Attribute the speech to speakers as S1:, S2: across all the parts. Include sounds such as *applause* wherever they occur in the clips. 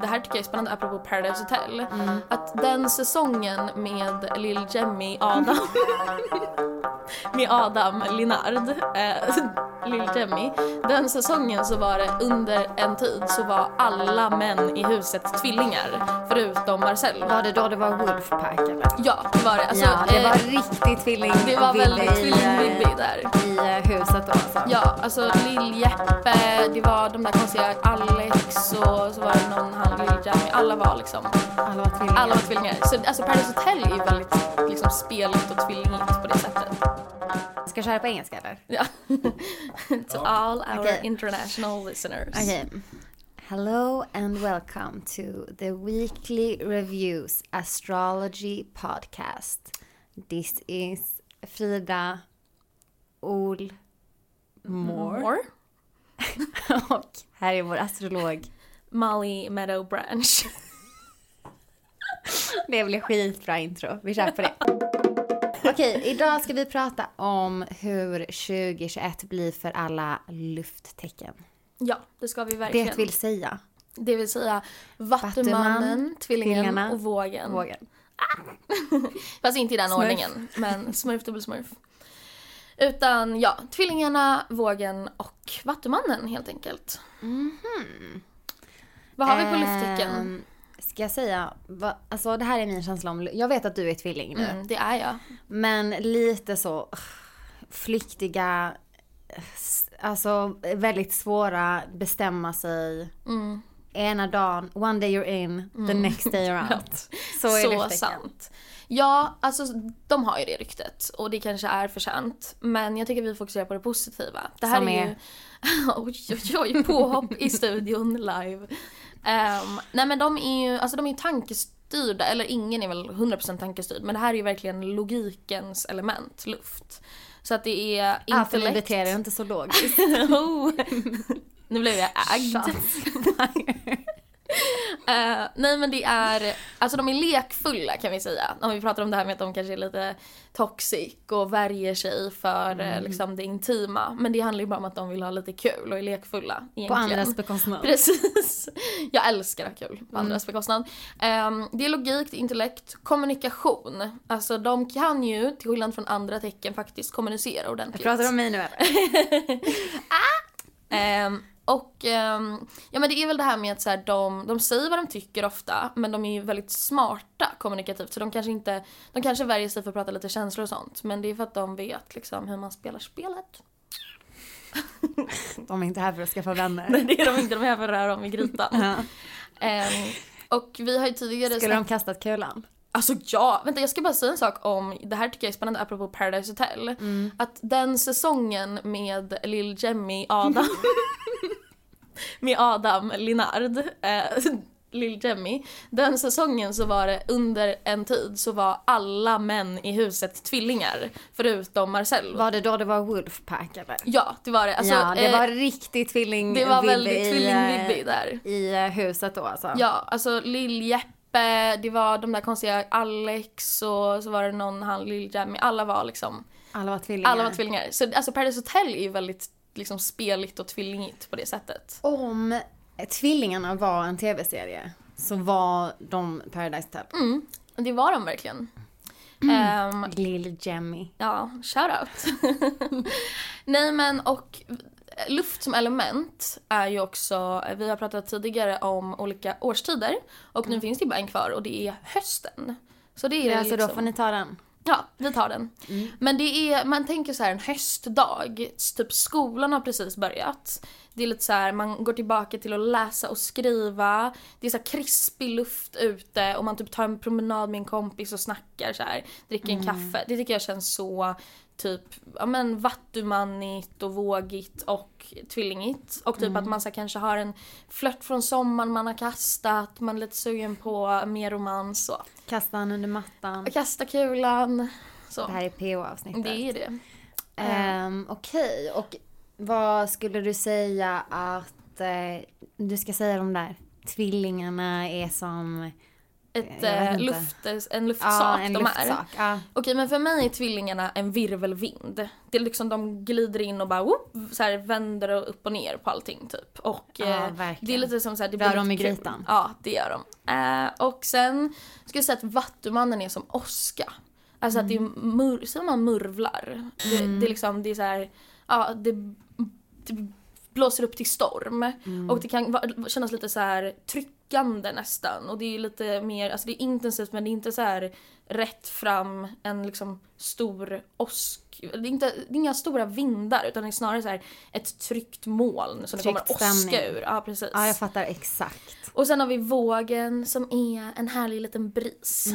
S1: det här tycker jag är spännande apropå Paradise Hotel, att den säsongen med Lill Jemmy Adam *laughs* med Adam Linnard, eh, Lill Jemmy. Den säsongen så var det under en tid så var alla män i huset tvillingar förutom Marcel.
S2: Var det då det var Wolfpack eller?
S1: Ja, det var det. Alltså,
S2: ja, det var
S1: eh,
S2: riktigt tvilling
S1: det var väldigt
S2: i, eh,
S1: tvilling där.
S2: i eh, huset då alltså.
S1: Ja, alltså Lill-Jeppe, det var de där konstiga Alex och så var det någon han Lill-Jammy. Alla var liksom,
S2: Alla var tvillingar.
S1: alla var tvillingar. Så alltså Paradise Hotel är ju väldigt liksom speligt och tvillingigt på det sättet.
S2: Ska jag köra på engelska eller?
S1: Ja. *laughs* to all our
S2: Okej.
S1: international listeners.
S2: Okay. Hello and welcome to the weekly reviews astrology podcast. This is Frida Ol Moore.
S1: More. *laughs*
S2: och här är vår astrolog.
S1: Molly Meadow Branch. *laughs*
S2: Det blir skitbra intro. Vi kör på det. Okej, idag ska vi prata om hur 2021 blir för alla lufttecken.
S1: ja, det ska vi verkligen.
S2: Det vill säga
S1: Det vill säga Vattumannen,
S2: Vattuman,
S1: Tvillingen och Vågen.
S2: vågen. *laughs*
S1: Fast inte i den
S2: Smurf.
S1: ordningen. Men smurf, dubbelsmurf. Utan ja, Tvillingarna, Vågen och Vattumannen helt enkelt. Vad har vi på lufttecken?
S2: Ska jag säga, va, alltså det här är min känsla om, jag vet att du är tvilling nu.
S1: Mm, det är jag.
S2: Men lite så flyktiga, s- alltså väldigt svåra, bestämma sig.
S1: Mm.
S2: Ena dagen, one day you're in, the next day you're *laughs* out. Så är
S1: Så sant. Ja, alltså de har ju det ryktet och det kanske är förtjänt. Men jag tycker vi fokuserar på det positiva. Det här
S2: Som
S1: är,
S2: är?
S1: ju... *laughs* oj, oj, oj, påhopp i studion live. Ehm, nej men de är ju, alltså de är ju tankestyrda, eller ingen är väl 100% tankestyrd, men det här är ju verkligen logikens element, luft. Så att det är
S2: Ja, för ni
S1: intellekt.
S2: beter er inte så logiskt. *laughs*
S1: oh. Nu blev jag ägd. *laughs* Eh, nej men det är, alltså de är lekfulla kan vi säga. Om vi pratar om det här med att de kanske är lite toxic och värjer sig för
S2: Mm.
S1: eh, liksom det intima. Men det handlar ju bara om att de vill ha lite kul och är lekfulla egentligen.
S2: På andras bekostnad.
S1: Precis. Jag älskar att ha kul
S2: Mm.
S1: på andras bekostnad. Ehm, det är logik, det är intellekt, kommunikation. Alltså de kan ju, till skillnad från andra tecken, faktiskt kommunicera ordentligt.
S2: Pratar du om mig nu eller? *laughs*
S1: Ehm, och ehm, ja men det är väl det här med att så här, de, de säger vad de tycker ofta men de är ju väldigt smarta kommunikativt så de kanske inte, de kanske värjer sig för att prata lite känslor och sånt men det är för att de vet liksom hur man spelar spelet. *laughs*
S2: De är inte här för att skaffa vänner.
S1: Nej det är de inte, de är här för att röra om i grytan. *laughs*
S2: Ja.
S1: Ehm, och vi har ju tidigare
S2: Skulle de kastat kulan?
S1: Alltså ja, vänta jag ska bara säga en sak om, det här tycker jag är spännande apropå Paradise Hotel. Att den säsongen med Lill Jemmy Adam *laughs* med Adam Linnard, eh, Lill Jemmy. Den säsongen så var det under en tid så var alla män i huset tvillingar förutom Marcel.
S2: Var det då det var Wolfpack eller?
S1: Ja, det var det. Alltså,
S2: ja, det
S1: eh,
S2: var riktigt tvilling
S1: det var väldigt
S2: i,
S1: tvillingvibby
S2: eh,
S1: där.
S2: I eh, huset då alltså.
S1: Ja, alltså Lill-Jeppe, det var de där konstiga Alex och så var det någon han Lill-Jammy. Alla var liksom,
S2: Alla var tvillingar.
S1: alla var tvillingar. Så alltså Paradise Hotel är ju väldigt liksom speligt och tvillingigt på det sättet.
S2: Om Tvillingarna var en tv-serie så var de Paradise Hotel.
S1: Mm, det var de verkligen. Ehm,
S2: Lill Jemmy.
S1: ja, shoutout. *laughs* Nej men och luft som element är ju också, vi har pratat tidigare om olika årstider och nu finns det bara en kvar och det är hösten. Så det är
S2: Ja, så då
S1: liksom-
S2: får ni ta den.
S1: Ja, vi tar den. Men det är, man tänker så här en höstdag, typ skolan har precis börjat. Det är lite så här, man går tillbaka till att läsa och skriva. Det är så här krispig luft ute och man typ tar en promenad med en kompis och snackar så här, dricker en kaffe. Det tycker jag känns så typ, ja men vattumannigt och vågigt och tvillingigt. Och typ att man så kanske har en flört från sommaren man har kastat, man är lite sugen på mer romans och
S2: Kasta den under mattan.
S1: kasta kulan. Så.
S2: Det här är PO-avsnittet.
S1: Det är det.
S2: Ehm, Okej, och vad skulle du säga att eh, du ska säga de där tvillingarna är som
S1: ett, eh, luft, en luftsak
S2: Ja, en
S1: de är.
S2: luftsak. Ja.
S1: Okej men för mig är tvillingarna en virvelvind. Det är liksom de glider in och bara whoop, så här, vänder och upp och ner på allting typ. Och
S2: Ja,
S1: eh, det är lite som så här, det
S2: Rör
S1: lite
S2: i grytan.
S1: Ja det gör de. Eh, och sen ska jag säga att Vattumannen är som åska. Alltså att det är
S2: Mm.
S1: mur, säger man murvlar? Det, det är liksom, det är så här, ja det, det blåser upp till storm.
S2: Mm.
S1: Och det kan kännas lite så här tryckande nästan. Och det är lite mer, alltså det är intensivt men det är inte så här rätt fram en liksom stor åsk. Det är, inte, det är inga stora vindar utan det är snarare så här ett tryckt moln som det
S2: Tryckt
S1: kommer åska
S2: stämning.
S1: ur. Ja precis.
S2: ja, jag fattar exakt.
S1: Och sen har vi vågen som är en härlig liten bris.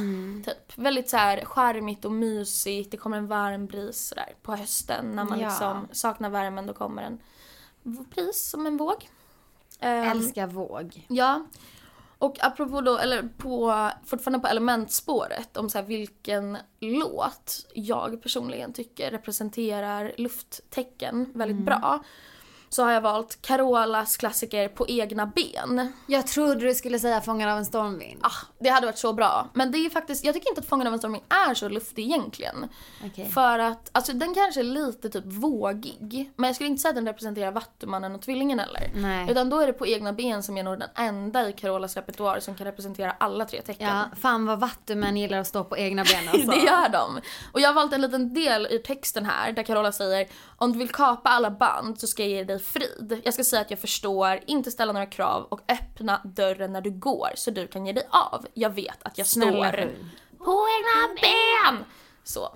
S1: Typ. Väldigt så här charmigt och mysigt. Det kommer en varm bris sådär på hösten när man
S2: Ja.
S1: liksom saknar värmen. Då kommer en bris som en våg. Ehm,
S2: Älskar våg.
S1: Ja. Och apropå då, eller på, fortfarande på elementspåret om så vilken låt jag personligen tycker representerar lufttecken väldigt bra. Så har jag valt Carolas klassiker På egna ben.
S2: Jag trodde du skulle säga Fångad av en stormvind.
S1: Ah, det hade varit så bra. Men det är faktiskt, jag tycker inte att Fången av en stormvind är så luftig egentligen.
S2: Okej.
S1: För att, alltså den kanske är lite typ vågig. Men jag skulle inte säga att den representerar Vattumannen och Tvillingen heller.
S2: Nej.
S1: Utan då är det På egna ben som är nog den enda i Carolas repertoar som kan representera alla tre tecken.
S2: Ja, fan vad vattumän gillar att stå på egna ben *laughs* alltså.
S1: Det gör de. Och jag har valt en liten del ur texten här där Carola säger Om du vill kapa alla band så ska jag ge dig frid. Jag ska säga att jag förstår, inte ställa några krav och öppna dörren när du går så du kan ge dig av. Jag vet att jag
S2: Snälla
S1: står på egna ben. Så.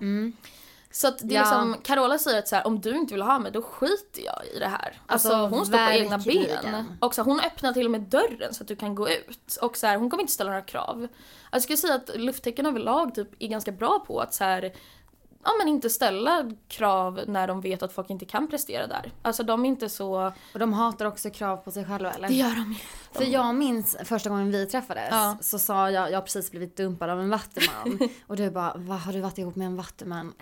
S1: Så att det är
S2: Ja.
S1: liksom, Carola säger att så här, om du inte vill ha mig då skiter jag i det här. Alltså,
S2: Alltså,
S1: hon står på egna ben. Och så här, hon öppnar till och med dörren så att du kan gå ut. Och så här, hon kommer inte ställa några krav. Alltså, jag skulle säga att lufttecken överlag typ är ganska bra på att så här, ja men inte ställa krav när de vet att folk inte kan prestera där. Alltså de är inte så...
S2: Och de hatar också krav på sig själva eller?
S1: Det gör de ju.
S2: För jag minns första gången vi träffades
S1: Ja.
S2: så sa jag, jag har precis blivit dumpad av en vattuman. *laughs* och du bara, vad har du varit ihop med en vattuman?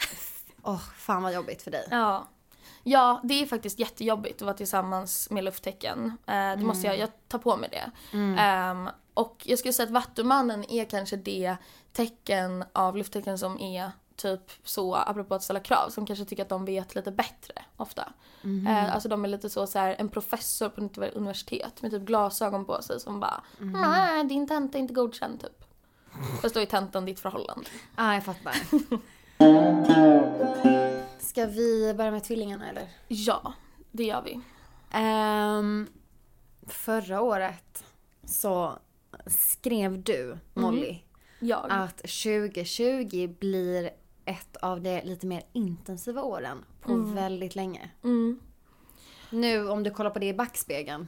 S2: Åh, fan vad jobbigt för dig.
S1: Ja. Ja, det är faktiskt jättejobbigt att vara tillsammans med lufttecken. Eh, det måste jag, jag tar på mig det. Ehm, och jag skulle säga att Vattumannen är kanske det tecken av lufttecken som är typ så, apropå att ställa krav, som kanske tycker att de vet lite bättre ofta. Eh, alltså de är lite så, så här, en professor på ett universitet med typ glasögon på sig som bara nej din tenta är inte godkänd typ. Fast då är tentan ditt förhållande.
S2: Ja, jag fattar. *laughs* Ska vi börja med tvillingarna eller?
S1: Ja, det gör vi.
S2: Ehm, förra året så skrev du, Molly,
S1: Jag.
S2: att 2020 blir ett av de lite mer intensiva åren på väldigt länge.
S1: Mm.
S2: Nu om du kollar på det i backspegeln.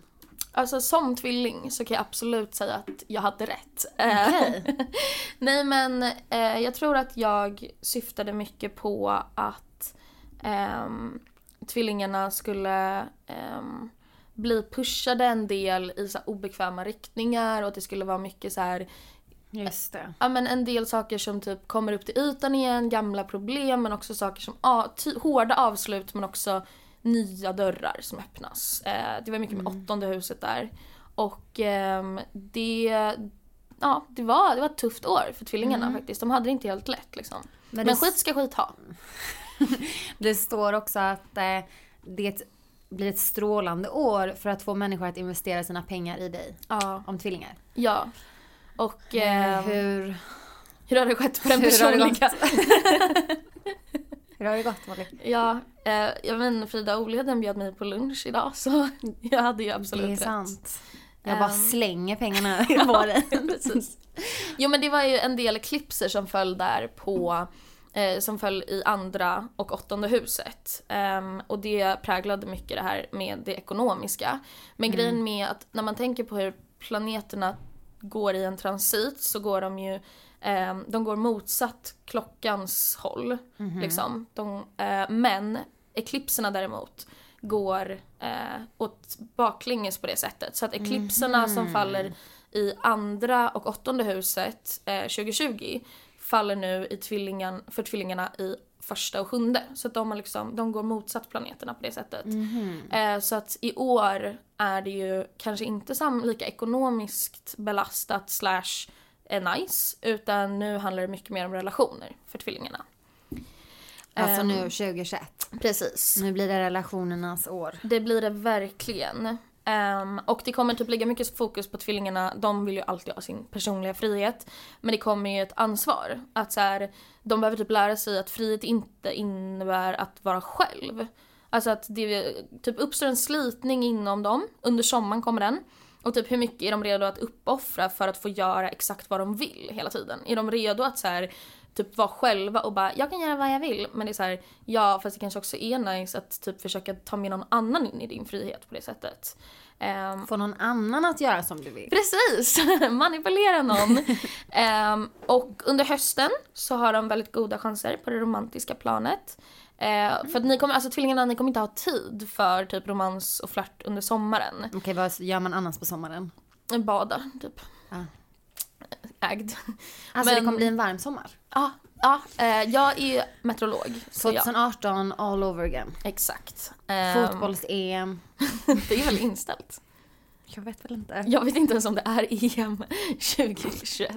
S1: Alltså som tvilling så kan jag absolut säga att jag hade rätt. Eh,
S2: Okej. *laughs*
S1: Nej men eh, jag tror att jag syftade mycket på att ehm, tvillingarna skulle ehm, bli pushade en del i så obekväma riktningar och att det skulle vara mycket så här
S2: Just det.
S1: Ja men en del saker som typ kommer upp till ytan igen, gamla problem men också saker som ah, hårda avslut men också nya dörrar som öppnas. Eh, det var mycket med åttonde huset där. Och ehm, det, ja, det, var, det var ett tufft år för tvillingarna faktiskt. De hade det inte helt lätt liksom. Men,
S2: det-
S1: skit ska skit ha. *laughs*
S2: Det står också att eh, det blir ett strålande år för att få människor att investera sina pengar i dig.
S1: Ja.
S2: Om tvillingar.
S1: ja. Och eh, hur,
S2: Hur,
S1: har det skett på den *laughs* personliga? *laughs*
S2: hur har det gått Molly?
S1: Ja, eh, jag men Frida Olheden bjöd mig på lunch idag så *laughs* jag hade ju absolut
S2: Det är
S1: rätt.
S2: sant. Jag bara
S1: Ehm.
S2: slänger pengarna på dig.
S1: Precis. Jo men det var ju en del eclipser som föll där på eh, som föll i andra och åttonde huset. Ehm, och det präglade mycket det här med det ekonomiska. Men grejen med att när man tänker på hur planeterna går i en transit så går de ju ehm, de går motsatt klockans håll. Liksom. De, eh, men eklipserna däremot går eh, åt baklänges på det sättet. Så att eklipserna som faller i andra och åttonde huset eh, 2020 faller nu i tvillingen, för tvillingarna i första och sjunde. Så att de, har liksom, de går motsatt planeterna på det sättet. Eh, så att i år är det ju kanske inte sam, lika ekonomiskt belastat slash är nice. Utan nu handlar det mycket mer om relationer för tvillingarna.
S2: Alltså
S1: Ehm,
S2: nu 2021.
S1: Precis.
S2: Nu blir det relationernas år.
S1: Det blir det verkligen. Um, och det kommer typ ligga mycket fokus på tvillingarna. De vill ju alltid ha sin personliga frihet. Men det kommer ju ett ansvar. Att så här, de behöver typ lära sig att frihet inte innebär att vara själv. Alltså att det typ uppstår en slitning inom dem. Under sommaren kommer den. Och typ hur mycket är de redo att uppoffra för att få göra exakt vad de vill hela tiden? Är de redo att så här, typ vara själva och bara jag kan göra vad jag vill. Men det är så här, ja fast det kanske också är nice att typ försöka ta med någon annan in i din frihet på det sättet. Ehm,
S2: Få någon annan att göra som du vill.
S1: Precis! *laughs* Manipulera någon. *laughs* Ehm, och under hösten så har de väldigt goda chanser på det romantiska planet. Eh, För att ni kommer, alltså tvillingarna, ni kommer inte ha tid för typ romans och flört under sommaren.
S2: Okej, vad gör man annars på sommaren?
S1: Bada, typ.
S2: Ja.
S1: Ägd.
S2: Alltså det
S1: Men-
S2: kommer bli en varm sommar.
S1: Ja, ja eh, jag är meteorolog. Så ja,
S2: 2018 all over again.
S1: exakt. Ehm,
S2: Fotbolls-EM. *laughs*
S1: Det är väl inställt.
S2: Jag vet väl inte.
S1: Jag vet inte ens om det är EM 2021.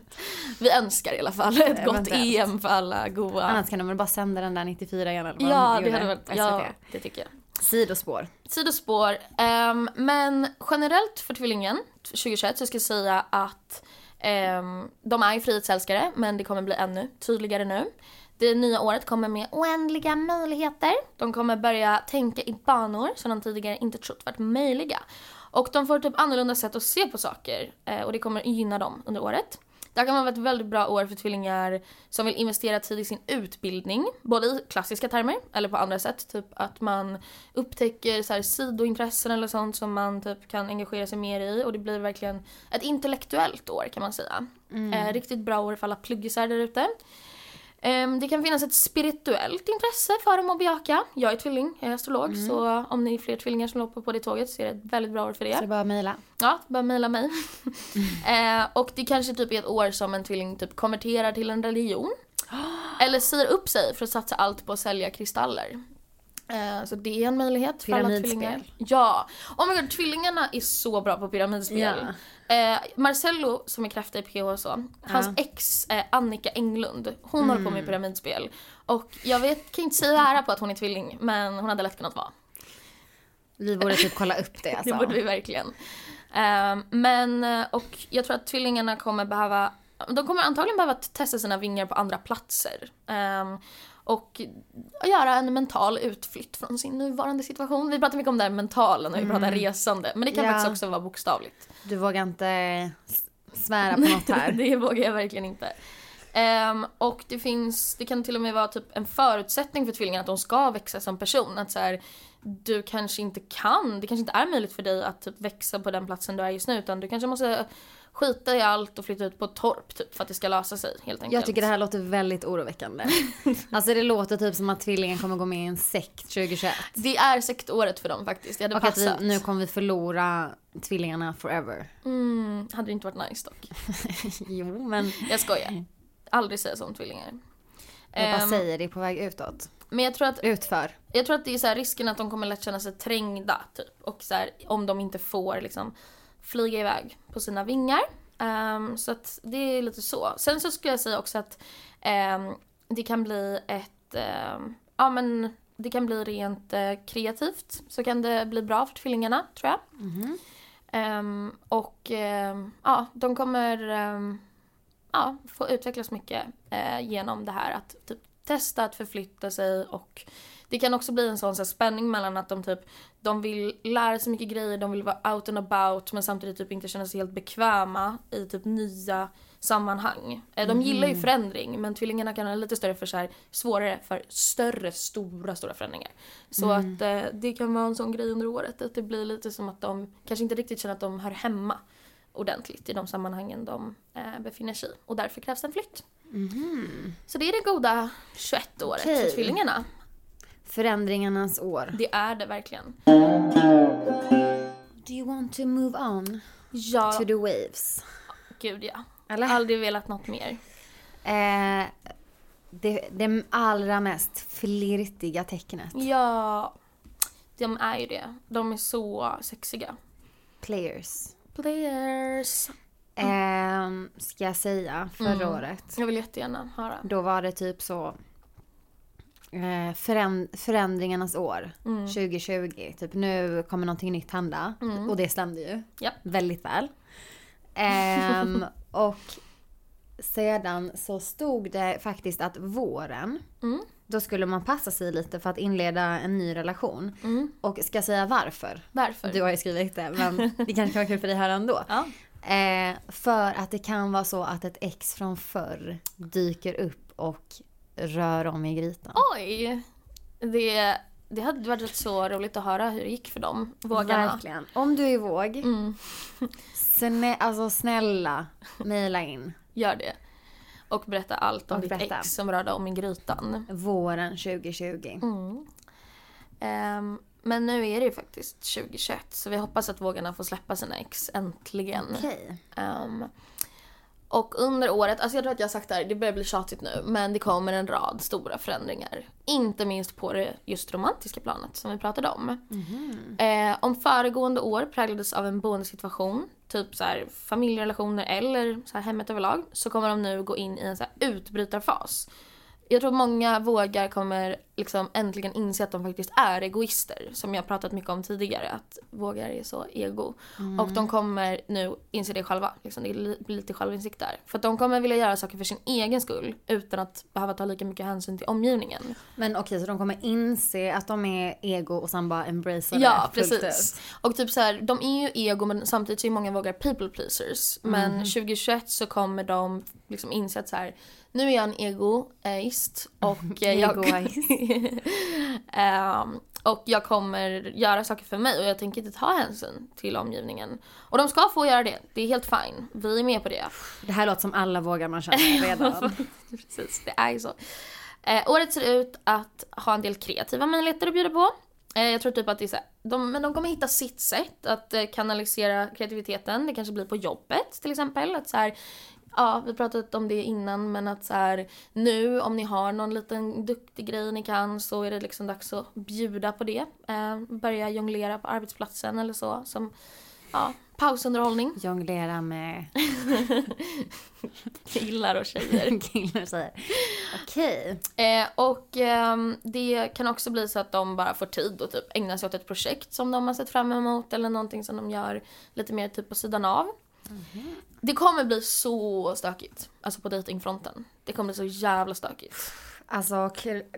S1: Vi önskar i alla fall ett gott. EM för alla goa.
S2: Annars kan de väl bara sända den där 94 igen eller vad
S1: Ja,
S2: de
S1: det hade varit,
S2: på
S1: ja, det tycker jag.
S2: Sidospår.
S1: Sidospår. ehm, men generellt för tvillingen 2021 så ska jag säga att ehm, Ehm, de är ju frihetsälskare men det kommer bli ännu tydligare nu. Det nya året kommer med oändliga möjligheter. De kommer börja tänka i banor som de tidigare inte trott varit möjliga. Och de får typ annorlunda sätt att se på saker eh, och det kommer gynna dem under året. Det här kan vara ett väldigt bra år för tvillingar som vill investera tid i sin utbildning. Både i klassiska termer eller på andra sätt. Typ att man upptäcker så här sidointressen eller sånt som man typ kan engagera sig mer i. Och det blir verkligen ett intellektuellt år kan man säga. Eh, riktigt bra år för alla pluggisar där ute. Ehm, det kan finnas ett spirituellt intresse för dem att bejaka. Jag är tvilling, jag är astrolog. Så om ni är fler tvillingar som hoppar på det tåget så är det ett väldigt bra år för det.
S2: Så det är bara att mejla.
S1: Ja, bara mejla mig. *laughs* eh, och det kanske typ är ett år som en tvilling typ konverterar till en religion. *gasps* Eller säger upp sig för att satsa allt på att sälja kristaller. Eh, så det är en möjlighet för alla tvillingar. Ja! Oh my god, tvillingarna är så bra på pyramidspel. Eh, Marcello som är kräfta i PH och så, hans
S2: Ja.
S1: ex eh, Annika Englund, hon håller på med pyramidspel. Och jag vet, kan inte säga ära på att hon är tvilling, men hon hade lätt kunnat vara.
S2: Vi borde typ kolla upp det *laughs* alltså.
S1: Det borde vi verkligen. Ehm, men, eh, och jag tror att tvillingarna kommer behöva, de kommer antagligen behöva testa sina vingar på andra platser. Ehm, och göra en mental utflytt från sin nuvarande situation. Vi pratar mycket om det här mentala när vi pratar resande, men det kan
S2: Ja.
S1: faktiskt också vara bokstavligt.
S2: Du vågar inte svära på något här. *laughs*
S1: det vågar jag verkligen inte. Ehm, och det finns, det kan till och med vara typ en förutsättning för tvillingarna att de ska växa som person. Att så här, du kanske inte kan, det kanske inte är möjligt för dig att typ växa på den platsen du är just nu utan du kanske måste skita i allt och flytta ut på ett torp typ för att det ska lösa sig helt enkelt.
S2: Jag tycker det här låter väldigt oroväckande. *laughs* Alltså det låter typ som att tvillingen kommer gå med i en sekt 2021.
S1: Det är sektåret för dem faktiskt, det hade
S2: Och att vi,
S1: passat.
S2: nu kommer vi förlora tvillingarna forever.
S1: Mm, hade det inte varit nice dock. *laughs*
S2: Jo men
S1: Jag skojar. Aldrig säga så om tvillingar.
S2: jag bara
S1: Ehm,
S2: säger det på väg utåt.
S1: Men jag tror att
S2: Utför.
S1: Jag tror att det är så risken att de kommer lätt känna sig trängda typ. Och så här, om de inte får liksom flyga iväg på sina vingar. Ehm, så att det är lite så. Sen så skulle jag säga också att ehm, det kan bli ett, ehm, ja men det kan bli rent eh, kreativt. Så kan det bli bra för tvillingarna tror jag. Ehm, och ehm, ja, de kommer ja, få utvecklas mycket eh, genom det här att typ, testa att förflytta sig och det kan också bli en sån så här, spänning mellan att de typ de vill lära sig mycket grejer, de vill vara out and about men samtidigt typ inte känna sig helt bekväma i typ nya sammanhang. Eh, De gillar ju förändring men tvillingarna kan ha lite större för så här, svårare för större, stora, stora förändringar. Så att eh, det kan vara en sån grej under året att det blir lite som att de kanske inte riktigt känner att de hör hemma ordentligt i de sammanhangen de eh, befinner sig i. Och därför krävs en flytt. Så det är det goda 21-året
S2: Okej.
S1: för tvillingarna.
S2: Förändringarnas år.
S1: Det är det verkligen.
S2: Do you want to move on
S1: Ja,
S2: to the waves?
S1: gud ja.
S2: Eller?
S1: Aldrig velat något mer.
S2: Eh, det, det allra mest flirtiga tecknet.
S1: Ja, de är ju det. De är så sexiga.
S2: Players.
S1: Players.
S2: Eh, ska jag säga, förra
S1: Mm.
S2: året.
S1: Jag vill jättegärna höra.
S2: Då var det typ så förändringarnas år.
S1: Mm.
S2: 2020. Typ nu kommer någonting nytt hända.
S1: Mm.
S2: Och det stämde ju.
S1: Japp.
S2: Väldigt väl. Ehm, *laughs* och sedan så stod det faktiskt att våren,
S1: Mm.
S2: då skulle man passa sig lite för att inleda en ny relation.
S1: Mm.
S2: Och ska säga varför?
S1: Varför?
S2: Du har ju skrivit det men *laughs* det kanske kan vara kul för dig höra ändå.
S1: Ja.
S2: Eh, för att det kan vara så att ett ex från förr dyker upp och rör om i grytan.
S1: Oj! Det, det hade varit så roligt att höra hur det gick för dem, vågarna.
S2: Verkligen. Om du är våg,
S1: Mm,
S2: snä, alltså snälla mejla in.
S1: gör det. Och berätta allt om
S2: Och
S1: ditt
S2: berätta.
S1: ex som rörde om i grytan.
S2: Våren 2020.
S1: Mm. Ehm, men nu är det ju faktiskt 2021 så vi hoppas att vågarna får släppa sina ex äntligen.
S2: Okej.
S1: Ehm, och under året, alltså jag tror att jag har sagt det här, det börjar bli tjatigt nu, men det kommer en rad stora förändringar. Inte minst på det just romantiska planet som vi pratade om. Eh, om föregående år präglades av en boendesituation, typ så här familjerelationer eller så här hemmet överlag, så kommer de nu gå in i en så här utbrytarfas. Jag tror många vågar kommer liksom äntligen inse att de faktiskt är egoister. Som jag pratat mycket om tidigare, att vågar är så ego. Och de kommer nu inse det själva. Liksom, det li- blir lite självinsikt där. För att de kommer vilja göra saker för sin egen skull utan att behöva ta lika mycket hänsyn till omgivningen.
S2: Men okej, så de kommer inse att de är ego och sen bara embracea
S1: Ja,
S2: det fullt
S1: precis.
S2: ut.
S1: Och typ så här, de är ju ego men samtidigt så är många vågar people pleasers. Men 2021 så kommer de liksom inse att så här, nu är jag en egoist och *laughs* jag. *laughs* Ehm, och jag kommer göra saker för mig och jag tänker inte ta hänsyn till omgivningen. Och de ska få göra det, det är helt fine. Vi är med på det.
S2: Det här låter som alla vågar man känner redan. *laughs*
S1: Precis, det är ju så. Eh, året ser ut att ha en del kreativa möjligheter att bjuda på. Eh, jag tror typ att det är så här, de, men de kommer hitta sitt sätt att eh, kanalisera kreativiteten. Det kanske blir på jobbet till exempel. Att så här, ja, vi pratat om det innan men att så här, nu om ni har någon liten duktig grej ni kan så är det liksom dags att bjuda på det. Eh, börja jonglera på arbetsplatsen eller så som ja, pausunderhållning. *laughs*
S2: Jonglera med *laughs*
S1: Killar och tjejer. *laughs*
S2: killar och tjejer. Okej.
S1: Eh, och ehm, det kan också bli så att de bara får tid att typ ägna sig åt ett projekt som de har sett fram emot eller någonting som de gör lite mer typ på sidan av. Det kommer bli så stökigt, alltså på dejtingfronten. Det kommer bli så jävla stökigt.
S2: Alltså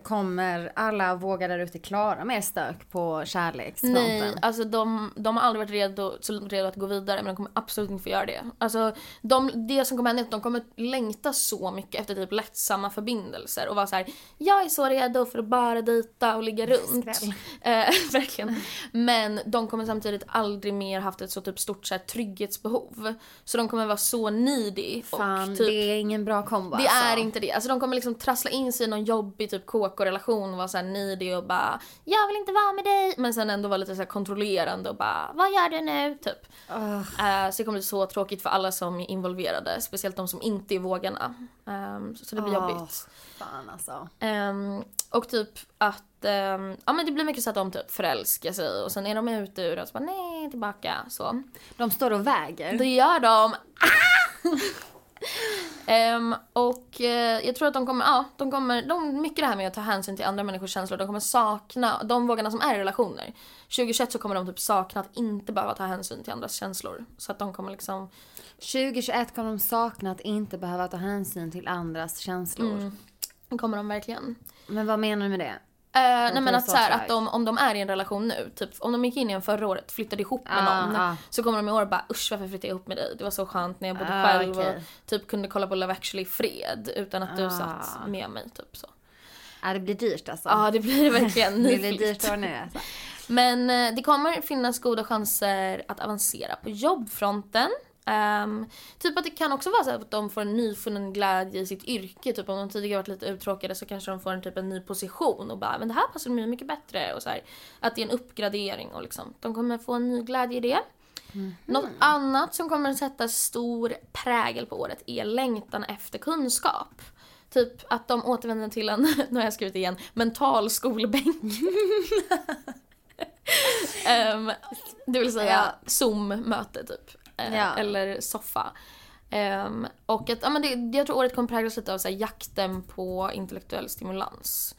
S2: kommer alla vågar där ute klara mer stök på kärleksfronten?
S1: Nej, alltså de, de har aldrig varit redo, så redo att gå vidare men de kommer absolut inte få göra det. Alltså de, det som kommer hända är att de kommer längta så mycket efter typ lättsamma förbindelser och vara så här: jag är så redo för att bara dejta och ligga runt. *laughs* Eh, verkligen. Men de kommer samtidigt aldrig mer haft ett så typ stort så här, trygghetsbehov. Så de kommer vara så needy.
S2: Fan,
S1: och typ,
S2: det är ingen bra kombo
S1: det
S2: alltså.
S1: är inte det. Alltså de kommer liksom trassla in sig i någon jobbig typ KK-relation och vara såhär needy och bara “jag vill inte vara med dig” men sen ändå vara lite så här kontrollerande och bara “vad gör du nu?” typ.
S2: Ugh.
S1: Eh, så det kommer bli så tråkigt för alla som är involverade, speciellt de som inte är vågarna. Ehm, så, så det blir
S2: Åh,
S1: jobbigt.
S2: Fan alltså.
S1: Ehm, och typ att, ehm, ja men det blir mycket så att de typ förälskar sig och sen är de ute ur det och så bara nej tillbaka så.
S2: De står och väger.
S1: Det gör de. Ehm, och eh, jag tror att de kommer, ja, de kommer, de, mycket det här med att ta hänsyn till andra människors känslor, de kommer sakna, de vågarna som är i relationer. 2021 så kommer de typ sakna att inte behöva ta hänsyn till andras känslor. Så att de kommer liksom,
S2: 2021 kommer de sakna att inte behöva ta hänsyn till andras känslor.
S1: Mm. kommer de verkligen.
S2: Men vad menar du med det?
S1: Eh, nej men att
S2: så
S1: här, att de, om de är i en relation nu, typ om de gick in i en förra året, flyttade ihop med
S2: Ah,
S1: någon.
S2: ah.
S1: Så kommer de i år bara usch varför flyttade jag ihop med dig? Det var så skönt när jag bodde
S2: Ah,
S1: själv
S2: okej.
S1: och typ kunde kolla på Love actually i fred utan att du
S2: Ah.
S1: satt med mig typ så.
S2: Ja, det blir dyrt alltså.
S1: Ja det blir *laughs* verkligen
S2: det blir dyrt år nu alltså.
S1: Men eh, det kommer finnas goda chanser att avancera på jobbfronten. Ehm, typ att det kan också vara så att de får en nyfunnen glädje i sitt yrke. Typ om de tidigare varit lite uttråkade så kanske de får en typ en ny position och bara men det här passar mig mycket bättre. Och så här, att det är en uppgradering och liksom de kommer få en ny glädje i det. Något annat som kommer att sätta stor prägel på året är längtan efter kunskap. Typ att de återvänder till en, *laughs* nu har jag skrivit igen, mental skolbänk. *laughs* Ehm, det vill säga
S2: Ja.
S1: Zoom-möte typ. Eh,
S2: Ja.
S1: Eller soffa. Ehm, och att, ja, men det, jag tror året kommer präglas lite av så här, jakten på intellektuell stimulans.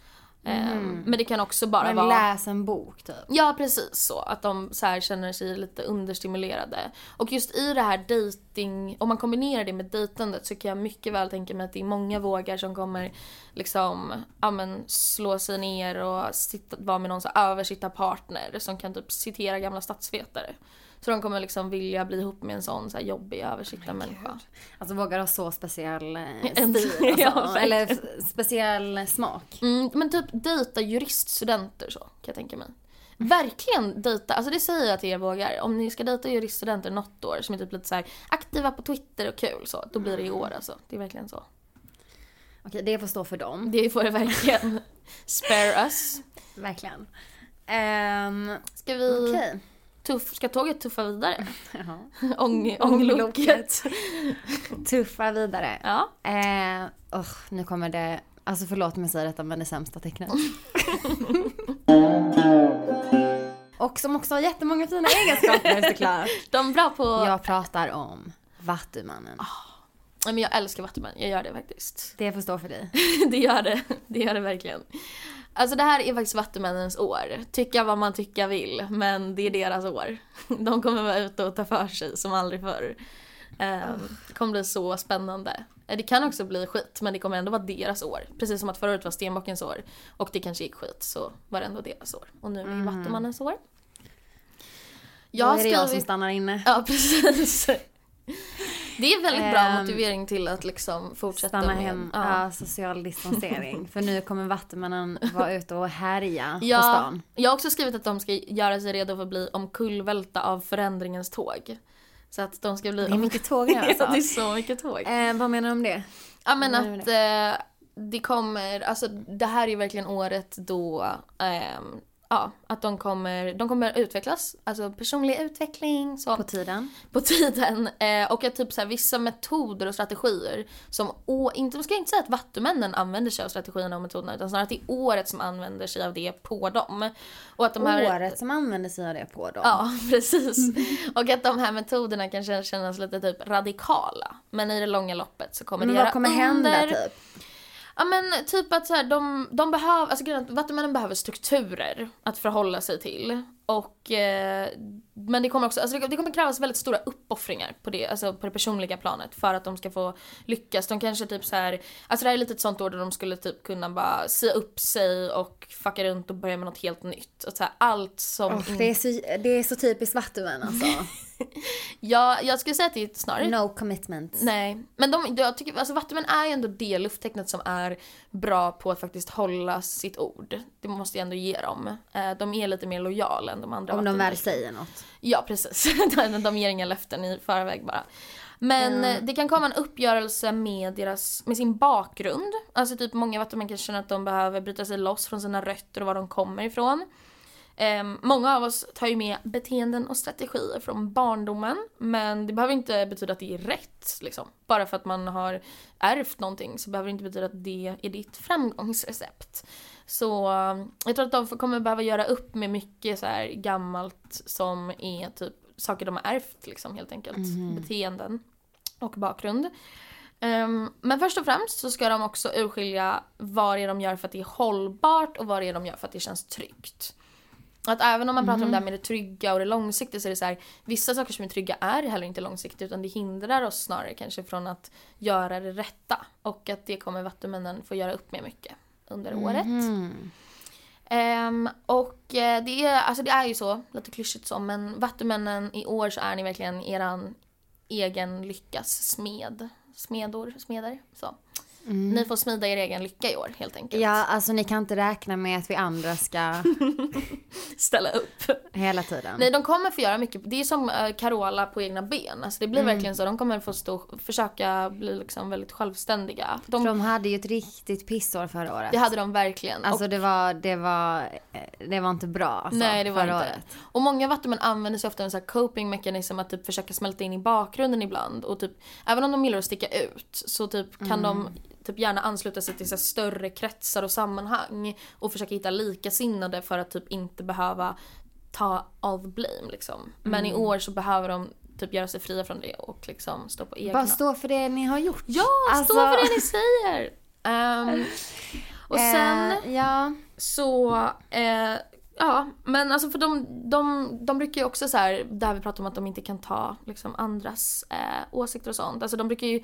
S1: Ehm, Men det kan också bara
S2: Men
S1: vara...
S2: läs en bok typ.
S1: Ja precis så, att de så här känner sig lite understimulerade. Och just i det här dating, om man kombinerar det med dejtandet så kan jag mycket väl tänka mig att det är många vågar som kommer liksom, ja men slå sig ner och sitta, vara med någon så här översittarpartner som kan typ citera gamla statsvetare. Så de kommer liksom vilja bli ihop med en sån så här jobbig översittarmänniska.
S2: Alltså vågar ha så speciell eh, *laughs* stil.
S1: Ja,
S2: Alltså. Eller speciell smak.
S1: Mm, men typ dejta juriststudenter så, kan jag tänka mig. Verkligen dejta, alltså det säger jag till er vågar. Om ni ska dejta juriststudenter något år som är typ lite så här aktiva på Twitter och kul så, då blir det i år alltså. Det är verkligen så.
S2: Okej, det får stå för dem.
S1: Det får det verkligen. *laughs* Spare us.
S2: Verkligen. Ehm,
S1: Ska vi,
S2: Okej.
S1: Tuff, ska tåget tuffa vidare? *laughs*
S2: Jaha. *laughs*
S1: Ång,
S2: Ångloket. *laughs* Tuffa vidare.
S1: Ja.
S2: Eh, oh, nu kommer det, alltså förlåt om jag säger detta men det sämsta tecknet. Och som också har jättemånga fina egenskaper såklart.
S1: De är bra på...
S2: Jag pratar om Vattumannen.
S1: Nej, men jag älskar Vattuman, jag gör det faktiskt. *laughs*
S2: Det får stå för dig.
S1: det gör det. Det gör det verkligen. Alltså det här är faktiskt Vattumännens år. Tycka vad man tycka vill, men det är deras år. *laughs* De kommer vara ute och ta för sig som aldrig förr. Um, det kommer bli så spännande. Eh, Det kan också bli skit, men det kommer ändå vara deras år. Precis som att förra året var Stenbockens år och det kanske gick skit, så var det ändå deras år. Och nu är det Vattumannens år.
S2: Jag Då är det jag som
S1: skrivit...
S2: stannar inne.
S1: Ja, *laughs* precis. Det är väldigt bra
S2: Ehm,
S1: motivering till att liksom fortsätta
S2: Stanna
S1: med...
S2: hem,
S1: ja.
S2: ja. social distansering. för nu kommer Vattumannen *laughs* vara ute och härja på
S1: Ja,
S2: stan.
S1: jag har också skrivit att de ska göra sig redo för att bli omkullvälta av förändringens tåg. Så att de ska bli...
S2: Det är mycket *laughs* tåg nu
S1: Ja, det är
S2: alltså.
S1: så mycket tåg.
S2: Eh, vad menar du om det?
S1: Ja men att eh, det kommer, alltså det här är verkligen året då, ehm, ja att de kommer, de kommer utvecklas, alltså personlig utveckling så
S2: På tiden?
S1: på tiden. Eh, och att typ så här, vissa metoder och strategier som, å, inte, man ska inte säga att vattumännen använder sig av strategierna och metoderna utan snarare att det är året som använder sig av det på dem. Och att de här,
S2: Året som använder sig av det på dem.
S1: Ja, *laughs* precis. Och att de här metoderna kan kän- kännas lite typ radikala. Men i det långa loppet så kommer
S2: Men
S1: det
S2: vad
S1: göra
S2: kommer
S1: under.
S2: hända typ?
S1: Ja men typ att så här, de, de behöver, alltså Vattenmännen behöver strukturer att förhålla sig till. Och, men det kommer också, alltså det, kommer krävas väldigt stora uppoffringar på det, alltså på det personliga planet för att de ska få lyckas. De kanske typ så här, alltså det här är lite ett sånt år där de skulle typ kunna bara se upp sig och fucka runt och börja med något helt nytt. Och så här, allt som... In-
S2: det, är så, det är så typiskt Vattuman alltså. *laughs*
S1: ja, jag skulle säga att det är snarare
S2: No commitment.
S1: Nej, men de, jag tycker, alltså Vattuman är ju ändå det lufttecknet som är bra på att faktiskt hålla sitt ord. Det måste jag ändå ge dem. Eh, De är lite mer lojala än de andra
S2: Om de väl säger något.
S1: Ja, precis. *laughs* De- ger inga löften i förväg bara. Men eh, det kan komma en uppgörelse med, deras, med sin bakgrund. Alltså typ många vattumän kan känna att de behöver bryta sig loss från sina rötter och var de kommer ifrån. Ehm, många av oss tar ju med beteenden och strategier från barndomen. Men det behöver inte betyda att det är rätt. Liksom. Bara för att man har ärvt någonting så behöver det inte betyda att det är ditt framgångsrecept. Så eh, jag tror att de kommer behöva göra upp med mycket så här gammalt som är typ saker de har ärvt liksom helt enkelt. Beteenden och bakgrund. Ehm, men först och främst så ska de också urskilja vad det är de gör för att det är hållbart och vad det är de gör för att det känns tryggt. Att även om man pratar om det här med det trygga och det långsiktiga så är det så här, vissa saker som är trygga är heller inte långsiktiga utan det hindrar oss snarare kanske från att göra det rätta. Och att det kommer vattumännen få göra upp med mycket under året.
S2: Mm.
S1: Ehm, och eh, det är, alltså det är ju så, lite klyschigt så, men Vattumännen i år så är ni verkligen eran egen lyckas smed. Smedor, smeder. Så. Ni får smida er egen lycka i år helt enkelt.
S2: Ja, alltså ni kan inte räkna med att vi andra ska *laughs*
S1: Ställa upp.
S2: hela tiden.
S1: Nej, de kommer få göra mycket. Det är som uh, Carola på egna ben. Alltså det blir
S2: Mm.
S1: verkligen så. De kommer få stå, försöka bli liksom väldigt självständiga. De,
S2: de hade ju ett riktigt pissår förra året.
S1: det hade de verkligen.
S2: Alltså
S1: och,
S2: det var, det var, eh, det var inte bra alltså,
S1: nej, det var
S2: förra
S1: inte.
S2: året.
S1: Och många vattumän använder sig ofta av en sån här coping mechanism att typ försöka smälta in i bakgrunden ibland. Och typ, även om de gillar att sticka ut så typ kan de
S2: Mm.
S1: Typ gärna ansluta sig till så större kretsar och sammanhang. Och försöka hitta likasinnade för att typ inte behöva ta all the blame liksom. Men
S2: Mm.
S1: i år så behöver de typ göra sig fria från det och liksom stå på egna.
S2: Bara stå för det ni har gjort.
S1: Ja,
S2: Alltså-
S1: stå för det ni säger! Ehm, *laughs* och sen
S2: Eh, ja.
S1: så, eh, ja men alltså för de, de, de brukar ju också så här, där vi pratar om att de inte kan ta liksom andras eh, åsikter och sånt. Alltså de brukar ju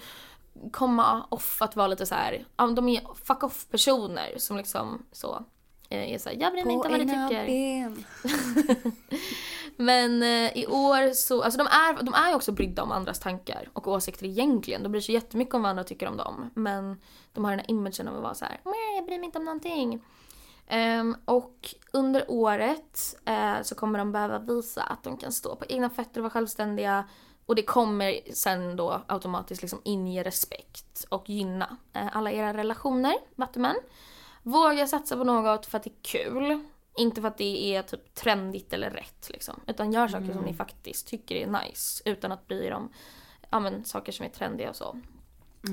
S1: komma off att vara lite så här, ja de är fuck off personer som liksom så eh, är såhär, jag bryr mig inte om vad du tycker.
S2: ben. *laughs*
S1: Men eh, i år så, alltså de är, de är ju också brydda om andras tankar och åsikter egentligen. De bryr sig jättemycket om vad andra tycker om dem. Men de har den här imagen av att vara så här, jag bryr mig inte om någonting. Ehm, och under året eh, så kommer de behöva visa att de kan stå på egna fötter och vara självständiga. Och det kommer sen då automatiskt liksom inge respekt och gynna eh, alla era relationer, vattumän. Våga satsa på något för att det är kul. Inte för att det är typ trendigt eller rätt liksom. Utan gör saker som ni faktiskt tycker är nice. Utan att bry er om ja, men, saker som är trendiga och så.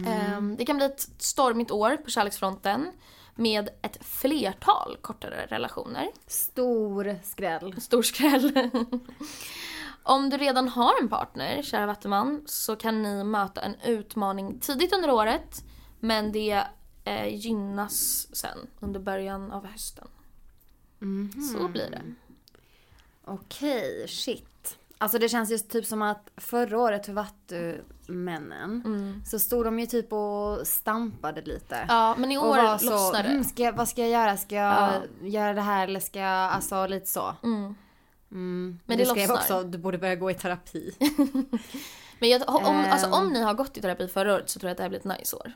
S1: Ehm, det kan bli ett stormigt år på kärleksfronten. Med ett flertal kortare relationer.
S2: Stor skräll.
S1: Stor skräll. *laughs* Om du redan har en partner, kära vattuman, så kan ni möta en utmaning tidigt under året. Men det eh, gynnas sen under början av hösten. Så blir det.
S2: Okej, shit. Alltså det känns ju typ som att förra året för vattumännen så stod de ju typ och stampade lite.
S1: Ja, men i år lossnar det.
S2: mm, ska jag, vad ska jag göra? Ska jag
S1: Ja.
S2: göra det här eller ska jag, alltså lite så.
S1: Mm.
S2: Mm.
S1: Men
S2: du
S1: det
S2: skrev
S1: lossnar.
S2: också, du borde börja gå i terapi. *laughs*
S1: Men jag, om, alltså,
S2: Ehm.
S1: om ni har gått i terapi förra året så tror jag att det här blir ett nice år.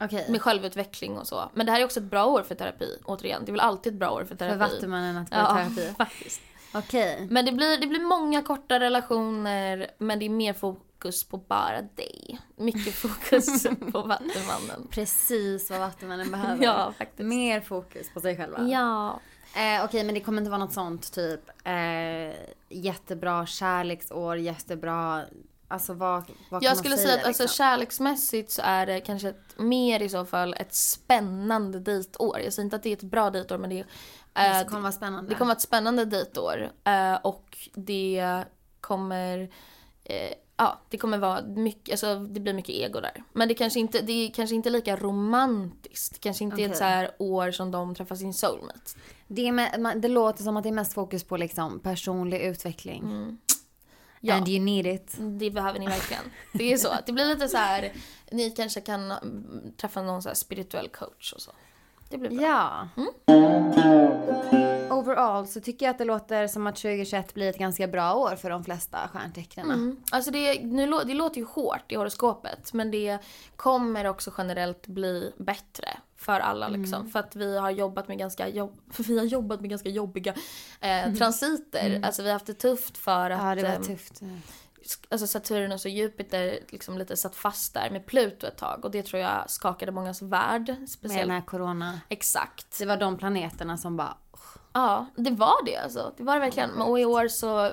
S2: Okej.
S1: Med självutveckling och så. Men det här är också ett bra år för terapi, återigen. Det är väl alltid ett bra år för
S2: För
S1: terapi.
S2: vattumannen att gå i terapi. *laughs*
S1: faktiskt.
S2: Okej.
S1: Men det blir, det blir många korta relationer, men det är mer fokus på bara dig. Mycket *laughs* fokus på vattumannen.
S2: Precis vad vattumannen behöver.
S1: Ja, faktiskt.
S2: Mer fokus på sig själva.
S1: Ja.
S2: Eh, Okej, men det kommer inte vara något sånt typ eh, jättebra kärleksår, jättebra... Alltså vad, vad
S1: Jag skulle
S2: säga,
S1: att alltså,
S2: liksom?
S1: kärleksmässigt så är det kanske ett, mer i så fall ett spännande dejtår. Jag säger inte att det är ett bra dejtår men det, är,
S2: Det
S1: eh,
S2: kommer vara spännande.
S1: det kommer vara ett spännande dejtår. Eh, och det kommer eh, Ja, det kommer vara mycket, alltså det blir mycket ego där. Men det kanske inte, det är kanske inte lika romantiskt. Det kanske inte är ett så här år som de träffar sin soulmate.
S2: Det, med, det låter som att det är mest fokus på liksom personlig utveckling.
S1: Mm. Ja.
S2: And you need it.
S1: Det behöver ni verkligen. Det är så. Det blir lite så här. ni kanske kan mm, träffa någon så spirituell coach och så. Det blir bra.
S2: Ja.
S1: Mm.
S2: Overall så tycker jag att det låter som att 2021 blir ett ganska bra år för de flesta stjärntecknen.
S1: Mm. Alltså det, nu, det låter ju hårt i horoskopet men det kommer också generellt bli bättre för alla
S2: Mm.
S1: liksom. För att vi har jobbat med ganska, jobb, vi har jobbat med ganska jobbiga eh, transiter. Alltså vi har haft det tufft för att
S2: Mm. Ja, det var
S1: ehm,
S2: tufft.
S1: alltså Saturnus och Jupiter liksom lite satt fast där med Pluto ett tag och det tror jag skakade mångas värld.
S2: Med
S1: Speciellt.
S2: den här corona.
S1: Exakt.
S2: Det var de planeterna som bara...
S1: Ja, det var det alltså. Det var det verkligen. Och i år så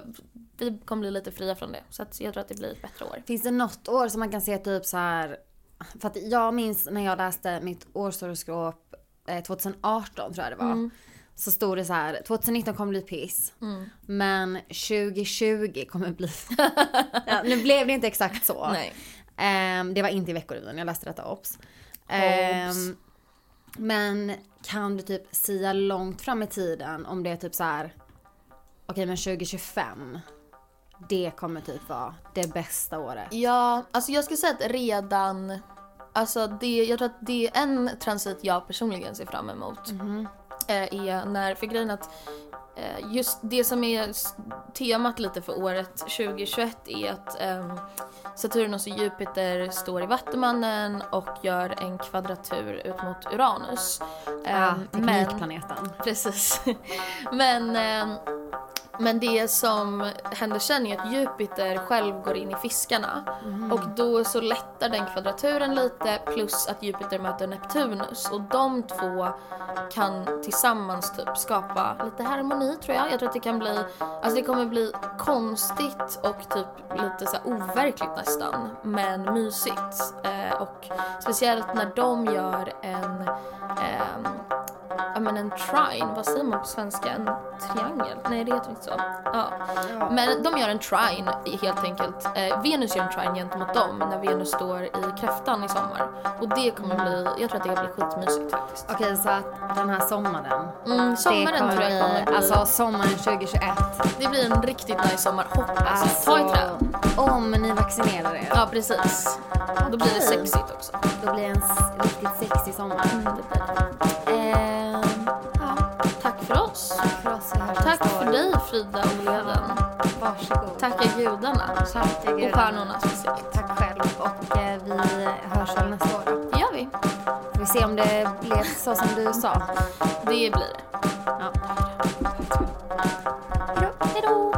S1: vi kommer bli lite fria från det. Så att jag tror att det blir ett bättre år.
S2: Finns det något år som man kan se typ så här... För att jag minns när jag läste mitt årshoroskop eh, 2018 tror jag det var.
S1: Mm.
S2: Så stod det så här, 2019 kommer bli piss. Men 2020 kommer bli... *laughs* *laughs* ja, nu blev det inte exakt så.
S1: Nej.
S2: Ehm, det var inte i veckorevyn, jag läste detta obs. Ehm, men kan du typ sia långt fram i tiden om det är typ så här. Okej men 2025. Det kommer typ vara det bästa året.
S1: Ja, alltså jag skulle säga att redan... Alltså det, jag tror att det är en transit jag personligen ser fram emot. eh, Är när, för grejen att eh, just det som är temat lite för året 2021 är att ehm, Saturnus och Jupiter står i Vattumannen och gör en kvadratur ut mot Uranus.
S2: Ja,
S1: Ehm,
S2: teknikplaneten. *laughs*
S1: Precis. Men, ehm, men det som händer sen är att Jupiter själv går in i fiskarna. Och då så lättar den kvadraturen lite plus att Jupiter möter Neptunus. Och de två kan tillsammans typ skapa lite harmoni tror jag. Jag tror att det kan bli, alltså det kommer bli konstigt och typ lite så overkligt nästan. Men mysigt. Eh, och speciellt när de gör en ja men en trine, vad säger man på svenska? En triangel? Nej det heter inte så. Ja. Men de gör en trine helt enkelt. Eh, Venus gör en trine gentemot dem när Venus står i kräftan i sommar. Och det kommer bli, jag tror att det blir skitmysigt faktiskt.
S2: Okej, så att den här sommaren.
S1: Mm, sommaren tror jag kommer bli,
S2: Alltså sommaren 2021.
S1: det blir en riktigt nice sommar hoppas jag. Ta i trä.
S2: Alltså, om ni vaccinerar er.
S1: Ja precis. Då blir det sexigt också.
S2: Då blir det en riktigt sexig sommar.
S1: Mm, det blir det. För oss. Tack för dig Frida och Leven.
S2: Varsågod.
S1: Tacka gudarna.
S2: Gudarna.
S1: Och stjärnorna speciellt.
S2: Tack själv. Och eh, vi hörs väl nästa år då.
S1: Det gör vi.
S2: Vi Får se om det blev så som du sa.
S1: Det blir det.
S2: Ja. Hej då.